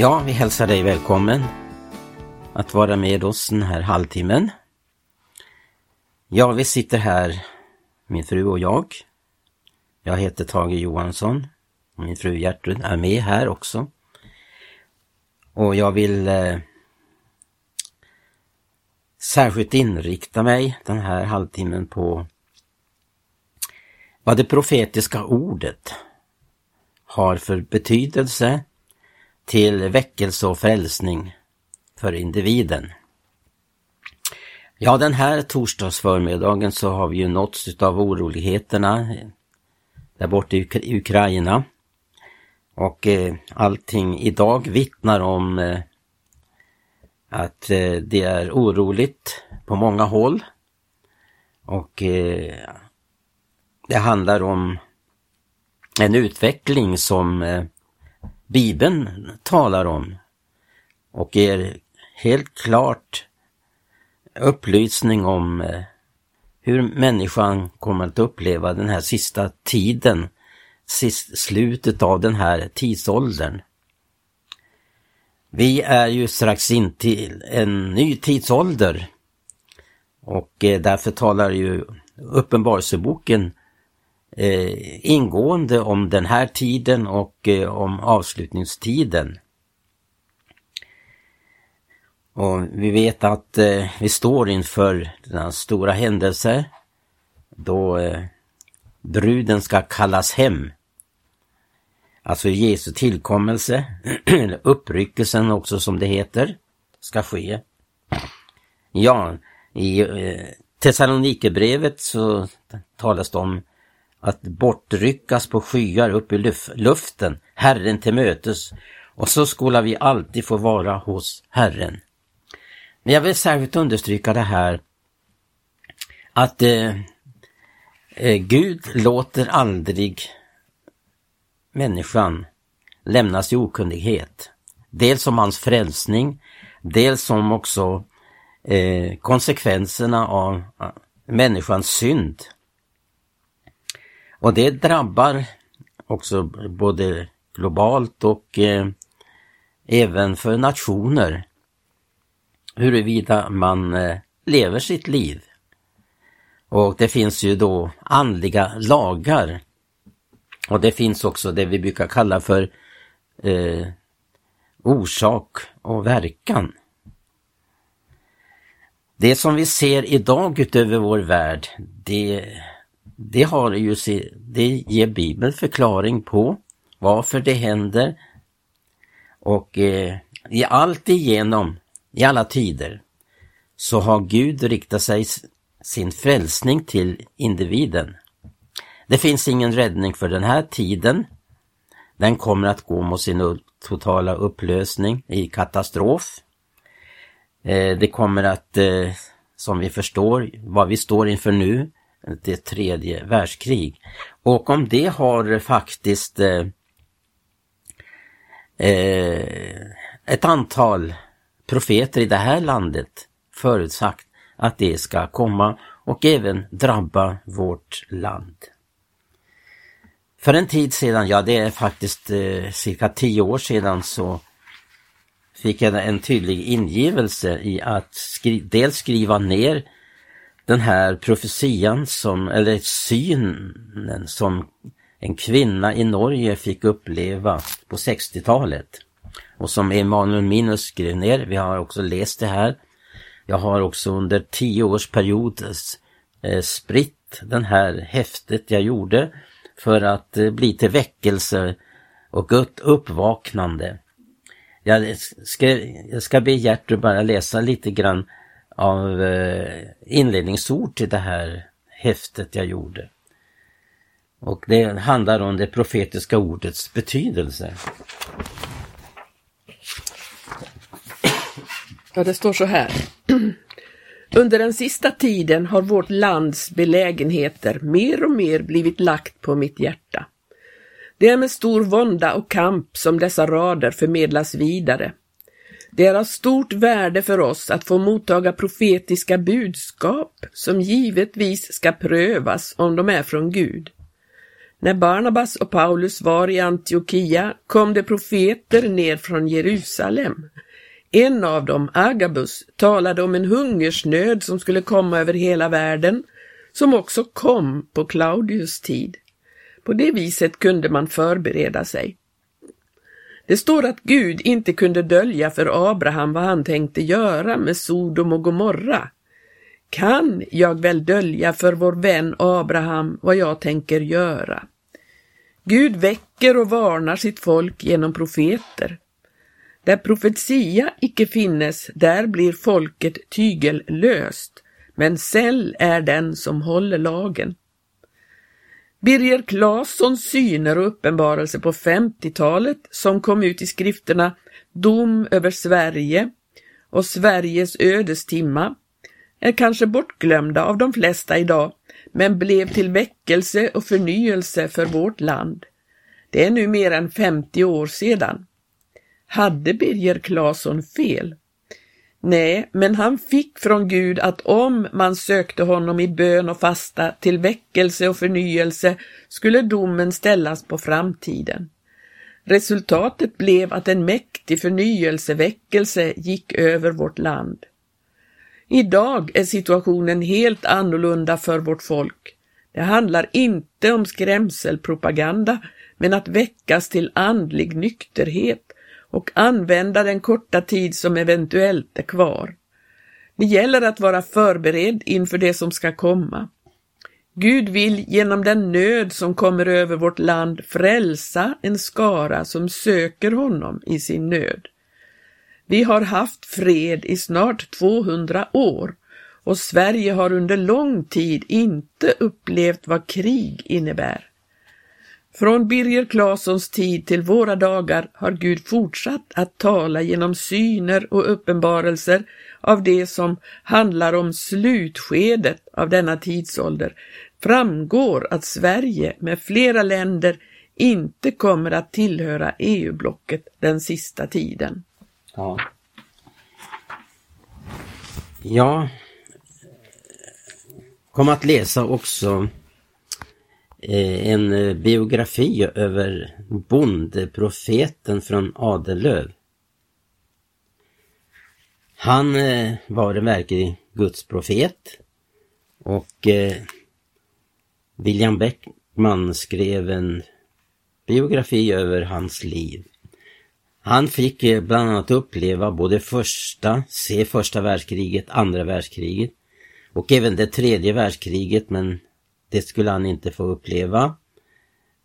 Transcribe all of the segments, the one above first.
Ja, vi hälsar dig välkommen att vara med oss den här halvtimmen. Ja, vi sitter här, min fru och jag. Jag heter Tage Johansson. Min fru Gertrud är med här också. Och jag vill eh, särskilt inrikta mig den här halvtimmen på vad det profetiska ordet har för betydelse till väckelse och frälsning för individen. Ja, den här torsdagsförmiddagen så har vi ju nåtts av oroligheterna där borta i Ukraina. Och eh, allting idag vittnar om eh, att eh, det är oroligt på många håll. Och eh, det handlar om en utveckling som eh, Bibeln talar om och ger helt klart upplysning om eh, hur människan kommer att uppleva den här sista tiden, sist, slutet av den här tidsåldern. Vi är ju strax in till en ny tidsålder och eh, därför talar ju Uppenbarelseboken eh, ingående om den här tiden och eh, om avslutningstiden. Och vi vet att eh, vi står inför denna stora händelse då eh, bruden ska kallas hem. Alltså Jesu tillkommelse, uppryckelsen också som det heter, ska ske. Ja, i eh, Thessalonikerbrevet så talas det om att bortryckas på skyar upp i luften, Herren till mötes. Och så skola vi alltid få vara hos Herren. Men jag vill särskilt understryka det här att eh, eh, Gud låter aldrig människan lämnas i okunnighet. Dels om hans frälsning, dels om också eh, konsekvenserna av eh, människans synd. Och det drabbar också både globalt och eh, även för nationer huruvida man eh, lever sitt liv. Och det finns ju då andliga lagar. Och det finns också det vi brukar kalla för eh, orsak och verkan. Det som vi ser idag utöver vår värld, det, det, har ju, det ger Bibeln förklaring på varför det händer. Och eh, i allt igenom i alla tider så har Gud riktat sig sin frälsning till individen. Det finns ingen räddning för den här tiden. Den kommer att gå mot sin totala upplösning i katastrof. Eh, det kommer att, eh, som vi förstår, vad vi står inför nu, det tredje världskrig. Och om det har faktiskt eh, eh, ett antal profeter i det här landet förutsagt att det ska komma och även drabba vårt land. För en tid sedan, ja det är faktiskt eh, cirka tio år sedan så fick jag en tydlig ingivelse i att skri dels skriva ner den här profetian som, eller synen som en kvinna i Norge fick uppleva på 60-talet och som Emanuel Minus skrev ner. Vi har också läst det här. Jag har också under tio års period eh, spritt den här häftet jag gjorde för att eh, bli till väckelse och uppvaknande. Jag eh, ska, jag ska be Gertrud bara läsa lite grann av eh, inledningsord till det här häftet jag gjorde. Och det handlar om det profetiska ordets betydelse. Ja, det står så här. Under den sista tiden har vårt lands belägenheter mer och mer blivit lagt på mitt hjärta. Det är med stor vånda och kamp som dessa rader förmedlas vidare. Det är av stort värde för oss att få mottaga profetiska budskap som givetvis ska prövas om de är från Gud. När Barnabas och Paulus var i Antiochia kom det profeter ner från Jerusalem. En av dem, Agabus, talade om en hungersnöd som skulle komma över hela världen, som också kom på Claudius tid. På det viset kunde man förbereda sig. Det står att Gud inte kunde dölja för Abraham vad han tänkte göra med Sodom och Gomorra. Kan jag väl dölja för vår vän Abraham vad jag tänker göra? Gud väcker och varnar sitt folk genom profeter. Där profetia icke finnes, där blir folket tygellöst, men säll är den som håller lagen. Birger Claessons syner och uppenbarelse på 50-talet som kom ut i skrifterna Dom över Sverige och Sveriges ödestimma är kanske bortglömda av de flesta idag, men blev till väckelse och förnyelse för vårt land. Det är nu mer än 50 år sedan. Hade Birger Claesson fel? Nej, men han fick från Gud att om man sökte honom i bön och fasta till väckelse och förnyelse skulle domen ställas på framtiden. Resultatet blev att en mäktig förnyelseväckelse gick över vårt land. Idag är situationen helt annorlunda för vårt folk. Det handlar inte om skrämselpropaganda, men att väckas till andlig nykterhet och använda den korta tid som eventuellt är kvar. Det gäller att vara förberedd inför det som ska komma. Gud vill genom den nöd som kommer över vårt land frälsa en skara som söker honom i sin nöd. Vi har haft fred i snart 200 år och Sverige har under lång tid inte upplevt vad krig innebär. Från Birger Claessons tid till våra dagar har Gud fortsatt att tala genom syner och uppenbarelser av det som handlar om slutskedet av denna tidsålder framgår att Sverige med flera länder inte kommer att tillhöra EU-blocket den sista tiden. Ja. Ja, kom att läsa också Eh, en eh, biografi över bondeprofeten från Adelöv. Han eh, var en verklig gudsprofet och William Beckman skrev en biografi över hans liv. Han fick bland annat uppleva både första, se första världskriget, andra världskriget och även det tredje världskriget men det skulle han inte få uppleva.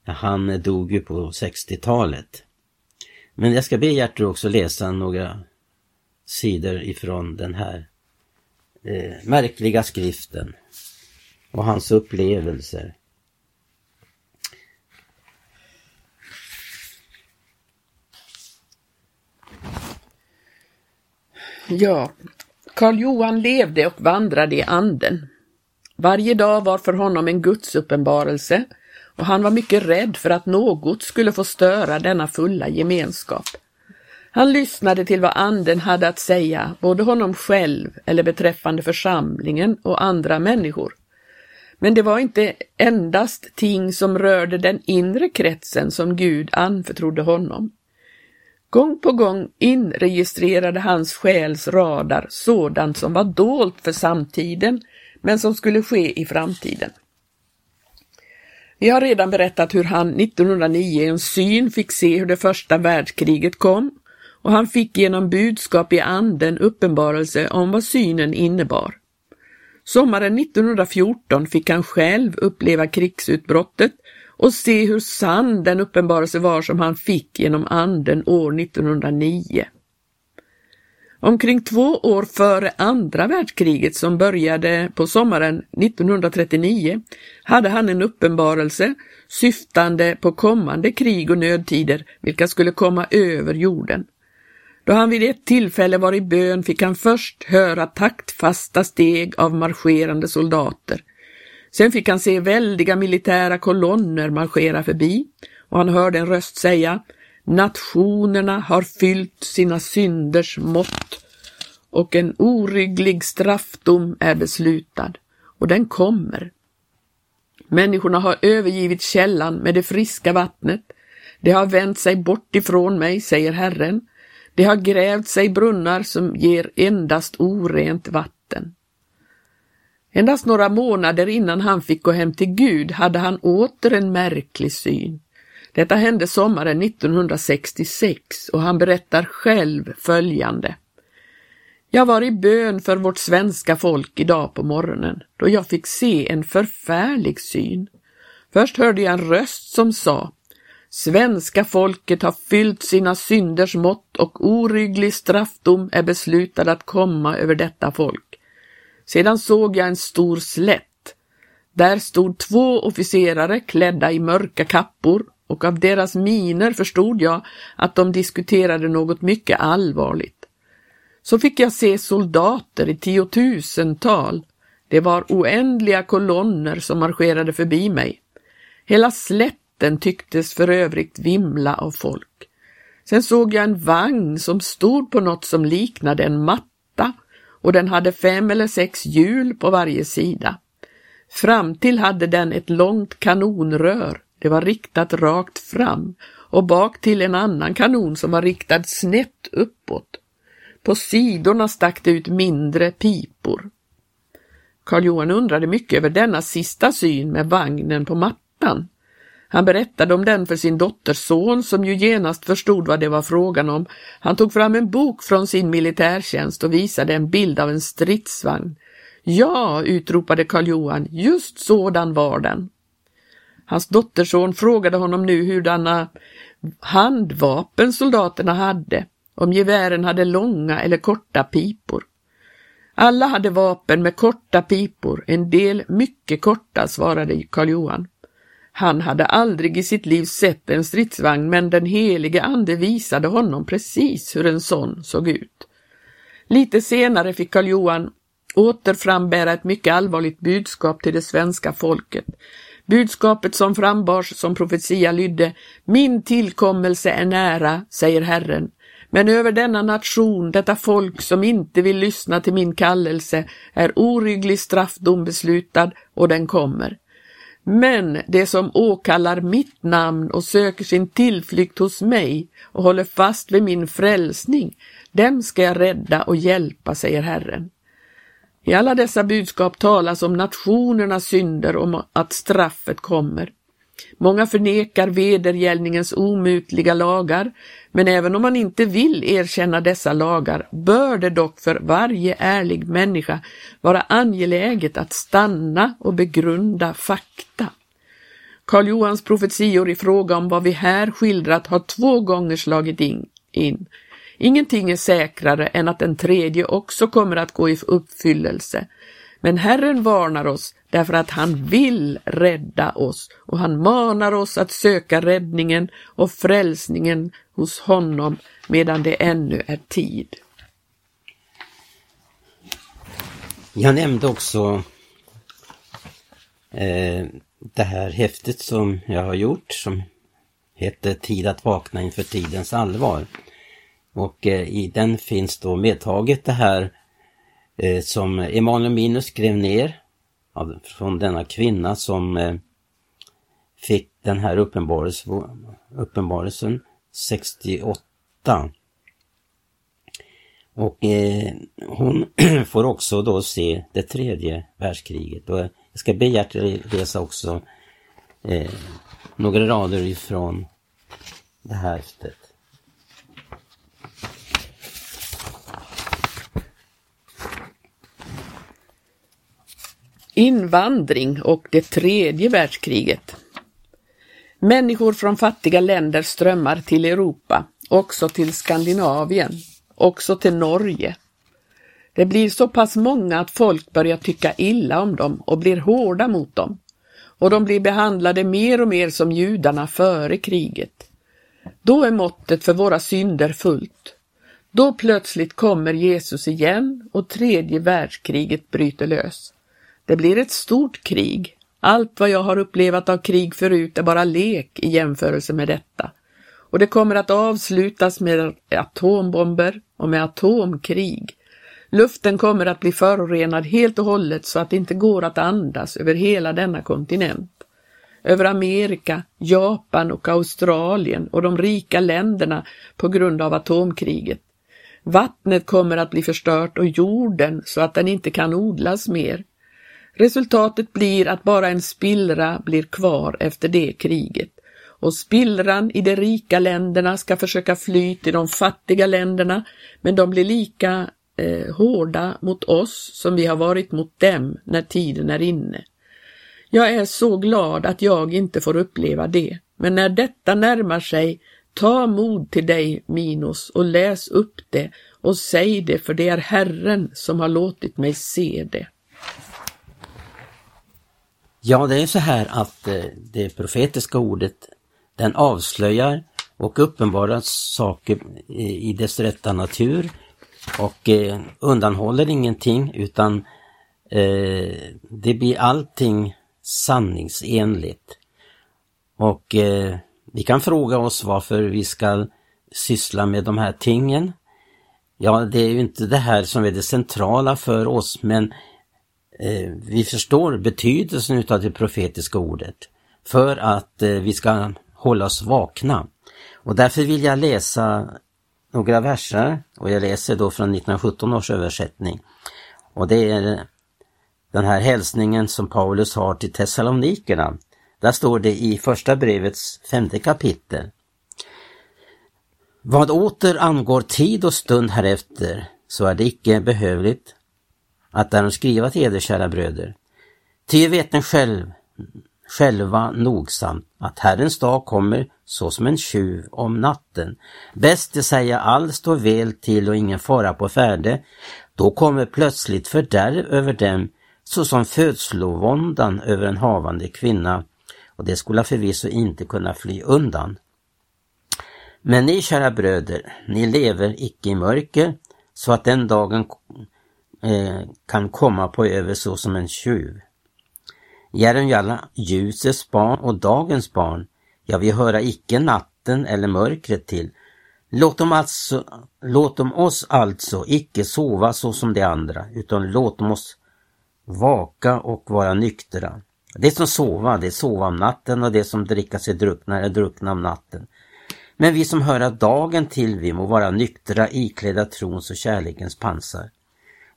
Han dog ju på 60-talet. Men jag ska be Gertrud också läsa några sidor ifrån den här eh, märkliga skriften och hans upplevelser. Ja, Karl Johan levde och vandrade i anden. Varje dag var för honom en gudsuppenbarelse och han var mycket rädd för att något skulle få störa denna fulla gemenskap. Han lyssnade till vad anden hade att säga, både honom själv eller beträffande församlingen och andra människor. Men det var inte endast ting som rörde den inre kretsen som Gud anförtrodde honom. Gång på gång inregistrerade hans själs radar sådant som var dolt för samtiden men som skulle ske i framtiden. Vi har redan berättat hur han 1909 i en syn fick se hur det första världskriget kom och han fick genom budskap i anden uppenbarelse om vad synen innebar. Sommaren 1914 fick han själv uppleva krigsutbrottet och se hur sann den uppenbarelse var som han fick genom anden år 1909. Omkring två år före andra världskriget som började på sommaren 1939 hade han en uppenbarelse syftande på kommande krig och nödtider vilka skulle komma över jorden. Då han vid ett tillfälle var i bön fick han först höra taktfasta steg av marscherande soldater. Sen fick han se väldiga militära kolonner marschera förbi och han hörde en röst säga Nationerna har fyllt sina synders mått och en orygglig straffdom är beslutad och den kommer. Människorna har övergivit källan med det friska vattnet. De har vänt sig bort ifrån mig, säger Herren. De har grävt sig brunnar som ger endast orent vatten. Endast några månader innan han fick gå hem till Gud hade han åter en märklig syn. Detta hände sommaren 1966 och han berättar själv följande. Jag var i bön för vårt svenska folk idag på morgonen då jag fick se en förfärlig syn. Först hörde jag en röst som sa Svenska folket har fyllt sina synders mått och orygglig straffdom är beslutad att komma över detta folk. Sedan såg jag en stor slätt. Där stod två officerare klädda i mörka kappor och av deras miner förstod jag att de diskuterade något mycket allvarligt. Så fick jag se soldater i tiotusental. Det var oändliga kolonner som marscherade förbi mig. Hela slätten tycktes för övrigt vimla av folk. Sen såg jag en vagn som stod på något som liknade en matta och den hade fem eller sex hjul på varje sida. Fram till hade den ett långt kanonrör det var riktat rakt fram och bak till en annan kanon som var riktad snett uppåt. På sidorna stack det ut mindre pipor. Karl Johan undrade mycket över denna sista syn med vagnen på mattan. Han berättade om den för sin dotters son som ju genast förstod vad det var frågan om. Han tog fram en bok från sin militärtjänst och visade en bild av en stridsvagn. Ja, utropade Karl Johan, just sådan var den. Hans dotterson frågade honom nu hurdana handvapen soldaterna hade, om gevären hade långa eller korta pipor. Alla hade vapen med korta pipor, en del mycket korta, svarade Karl Johan. Han hade aldrig i sitt liv sett en stridsvagn men den helige ande visade honom precis hur en sån såg ut. Lite senare fick Karl Johan åter frambära ett mycket allvarligt budskap till det svenska folket. Budskapet som frambars som profetia lydde Min tillkommelse är nära, säger Herren. Men över denna nation, detta folk som inte vill lyssna till min kallelse, är orygglig straffdom beslutad och den kommer. Men det som åkallar mitt namn och söker sin tillflykt hos mig och håller fast vid min frälsning, dem ska jag rädda och hjälpa, säger Herren. I alla dessa budskap talas om nationernas synder och om att straffet kommer. Många förnekar vedergällningens omutliga lagar, men även om man inte vill erkänna dessa lagar bör det dock för varje ärlig människa vara angeläget att stanna och begrunda fakta. Karl Johans profetior i fråga om vad vi här skildrat har två gånger slagit in. Ingenting är säkrare än att den tredje också kommer att gå i uppfyllelse. Men Herren varnar oss därför att han vill rädda oss och han manar oss att söka räddningen och frälsningen hos honom medan det ännu är tid. Jag nämnde också eh, det här häftet som jag har gjort som heter Tid att vakna inför tidens allvar. Och eh, i den finns då medtaget det här eh, som Emanuel Minus skrev ner från denna kvinna som eh, fick den här uppenbarelsen, 68. Och eh, hon får också då se det tredje världskriget. Och jag ska be att läsa också eh, några rader ifrån det här stället. Invandring och det tredje världskriget. Människor från fattiga länder strömmar till Europa, också till Skandinavien, också till Norge. Det blir så pass många att folk börjar tycka illa om dem och blir hårda mot dem. Och de blir behandlade mer och mer som judarna före kriget. Då är måttet för våra synder fullt. Då plötsligt kommer Jesus igen och tredje världskriget bryter lös. Det blir ett stort krig. Allt vad jag har upplevat av krig förut är bara lek i jämförelse med detta. Och det kommer att avslutas med atombomber och med atomkrig. Luften kommer att bli förorenad helt och hållet så att det inte går att andas över hela denna kontinent. över Amerika, Japan och Australien och de rika länderna på grund av atomkriget. Vattnet kommer att bli förstört och jorden så att den inte kan odlas mer. Resultatet blir att bara en spillra blir kvar efter det kriget och spillran i de rika länderna ska försöka fly till de fattiga länderna, men de blir lika eh, hårda mot oss som vi har varit mot dem när tiden är inne. Jag är så glad att jag inte får uppleva det, men när detta närmar sig, ta mod till dig, Minos, och läs upp det och säg det, för det är Herren som har låtit mig se det. Ja, det är så här att eh, det profetiska ordet den avslöjar och uppenbarar saker eh, i dess rätta natur och eh, undanhåller ingenting utan det blir allting sanningsenligt. Och vi kan fråga oss varför vi ska syssla med de här tingen. Ja, det är ju inte det här som är det centrala för oss men Eh, vi förstår betydelsen utav det profetiska ordet för att eh, vi ska hålla oss vakna. Och därför vill jag läsa några verser och jag läser då från 1917 års översättning. Och det är den här hälsningen som Paulus har till Thessalonikerna. Där står det i första brevets femte kapitel. Vad åter angår tid och stund härefter så är det icke behövligt att därom skriva till eder kära bröder. Ty vet ni själv själva nogsamt att Herrens dag kommer såsom en tjuv om natten. Bäst det säga allt står väl till och ingen fara på färde. Då kommer plötsligt fördärv över dem såsom födslovåndan över en havande kvinna och det skulle förvisso inte kunna fly undan. Men ni kära bröder, ni lever icke i mörker så att den dagen eh, kan komma på över såsom en tjuv. Jären ljusets barn och dagens barn, ja vi höra icke natten eller mörkret till. Låt dem, alltså, låt dem oss alltså icke sova så som de andra, utan låt dem oss vaka och vara nyktra. Det som sova, det sova om natten och det som dricka sig druckna är druckna om natten. Men vi som höra dagen till, vi må vara nyktra iklädda trons och kärlekens pansar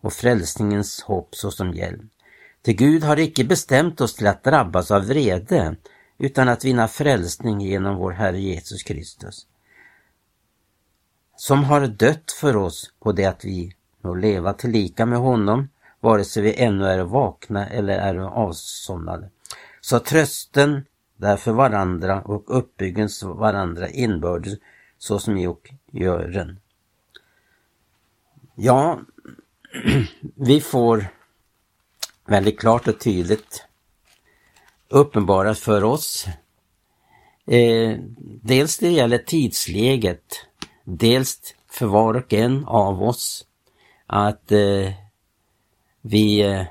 och frälsningens hopp såsom hjälm. Till Gud har icke bestämt oss till att drabbas av vrede, utan att vinna frälsning genom vår Herre Jesus Kristus. Som har dött för oss på det att vi må leva tillika med honom, vare sig vi ännu är vakna eller är avsomnade. Så trösten därför varandra och uppbyggens varandra inbördes såsom i och gören. Ja, vi får väldigt klart och tydligt uppenbarat för oss. Eh, dels det gäller tidsläget, dels för var och en av oss att eh, vi eh,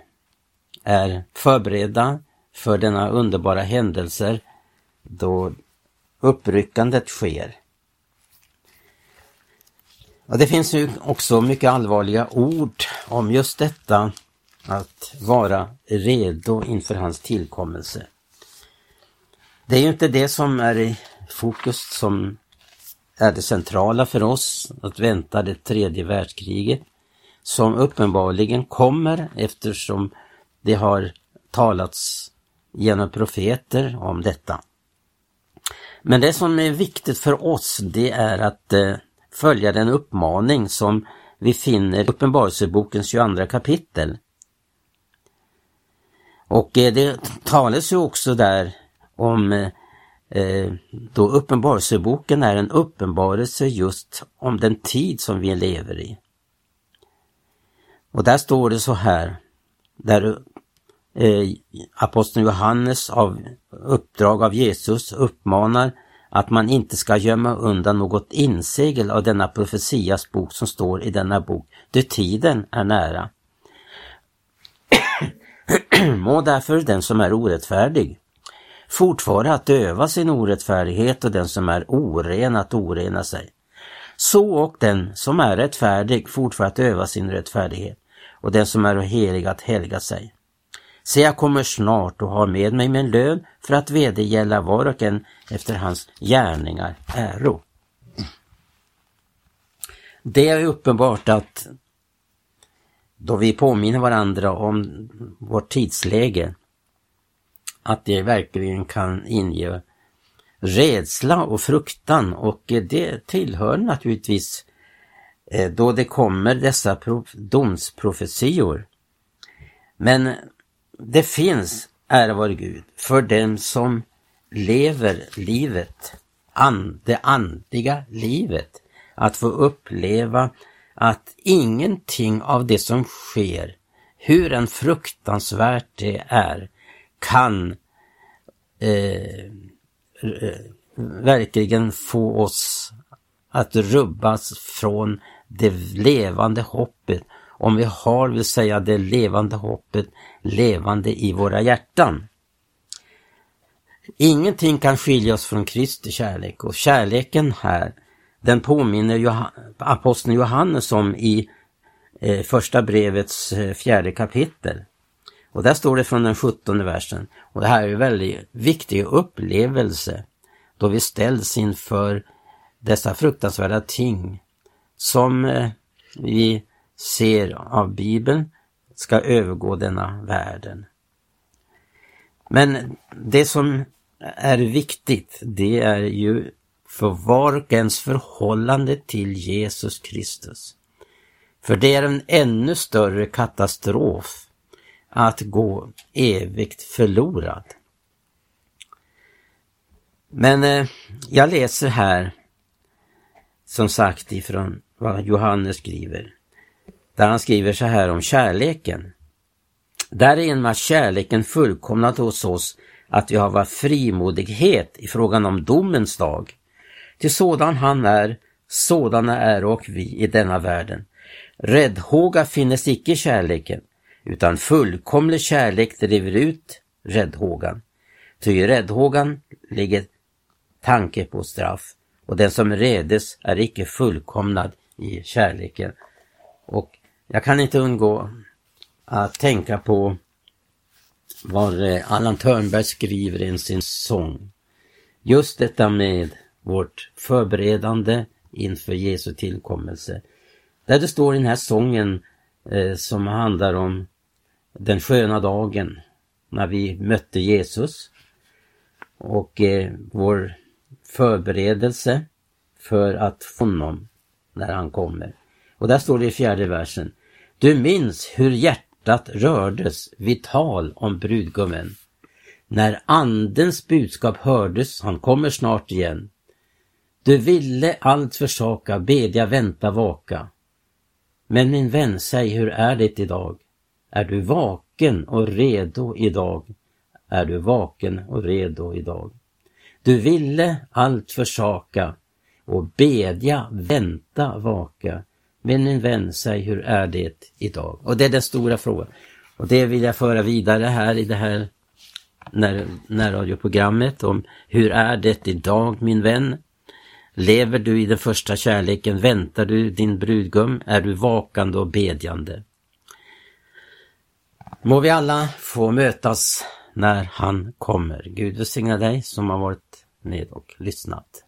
är förberedda för denna underbara händelser då uppryckandet sker. Ja, det finns ju också mycket allvarliga ord om just detta att vara redo inför hans tillkommelse. Det är ju inte det som är i fokus som är det centrala för oss, att vänta det tredje världskriget, som uppenbarligen kommer eftersom det har talats genom profeter om detta. Men det som är viktigt för oss det är att eh, följa den uppmaning som vi finner i Uppenbarelsebokens 22 kapitel och eh, det talas ju också där om eh, eh, då Uppenbarelseboken är en uppenbarelse just om den tid som vi lever i. Och där står det så här, där eh, aposteln Johannes av uppdrag av Jesus uppmanar att man inte ska gömma undan något insegel av denna profetias bok som står i denna bok, då tiden är nära. Må därför den som är orättfärdig fortfara att öva sin orättfärdighet och den som är oren att orena sig. Så och den som är rättfärdig fortfara att öva sin rättfärdighet och den som är helig att helga sig. Se, jag kommer snart och har med mig min lön för att vedergälla var och en efter hans gärningar äro. Det är uppenbart att då vi påminner varandra om vårt tidsläge, att det verkligen kan inge rädsla och fruktan och det tillhör naturligtvis eh, då det kommer dessa domsprofetior. Men det finns, ära vår Gud, för dem som lever livet, det andliga livet, att få uppleva att ingenting av det som sker, hur en fruktansvärt det är, kan eh, eh verkligen få oss att rubbas från det levande hoppet. Om vi har, vill säga det levande hoppet, levande i våra hjärtan. Ingenting kan skilja oss från Kristi kärlek och kärleken här den påminner Johan, aposteln Johannes om i eh, första brevets eh, fjärde kapitel. Och där står det från den sjuttonde versen. Och det här är en väldigt viktig upplevelse då vi ställs inför dessa fruktansvärda ting som eh, vi ser av Bibeln ska övergå denna världen. Men det som är viktigt, det är ju för var och ens förhållande till Jesus Kristus. För det är en ännu större katastrof att gå evigt förlorad. Men eh, jag läser här som sagt ifrån vad Johannes skriver. Där han skriver så här om kärleken. Därigenom är kärleken fullkomnat hos oss att vi har varit frimodighet i frågan om domens dag. Till sådan han är, sådana är och vi i denna världen. Räddhåga finnes icke i kärleken, utan fullkomlig kärlek driver ut räddhågan. Ty i räddhågan ligger tanke på straff, och den som redes är icke fullkomnad i kärleken. Och jag kan inte undgå att tänka på vad eh, Allan Törnberg skriver i sin sång. Just detta med vårt förberedande inför Jesu tillkommelse. Där det står i den här sången eh, som handlar om den sköna dagen när vi mötte Jesus och eh, vår förberedelse för att få honom när han kommer. Och där står det i fjärde versen. Du minns hur hjärtat rördes vid tal om brudgummen. När andens budskap hördes, han kommer snart igen. Du ville allt försaka, bedja, vänta, vaka. Men min vän, säg hur är det idag? Är du vaken och redo idag? Är du vaken och redo idag? Du ville allt försaka och bedja, vänta, vaka. Men min vän, säg hur är det idag? Och det är den stora frågan. Och det vill jag föra vidare här i det här närradioprogrammet om hur är det idag min vän? Lever du i den första kärleken? Väntar du din brudgum? Är du vakande och bedjande? Må vi alla få mötas när han kommer. Gud välsigna dig som har varit med och lyssnat.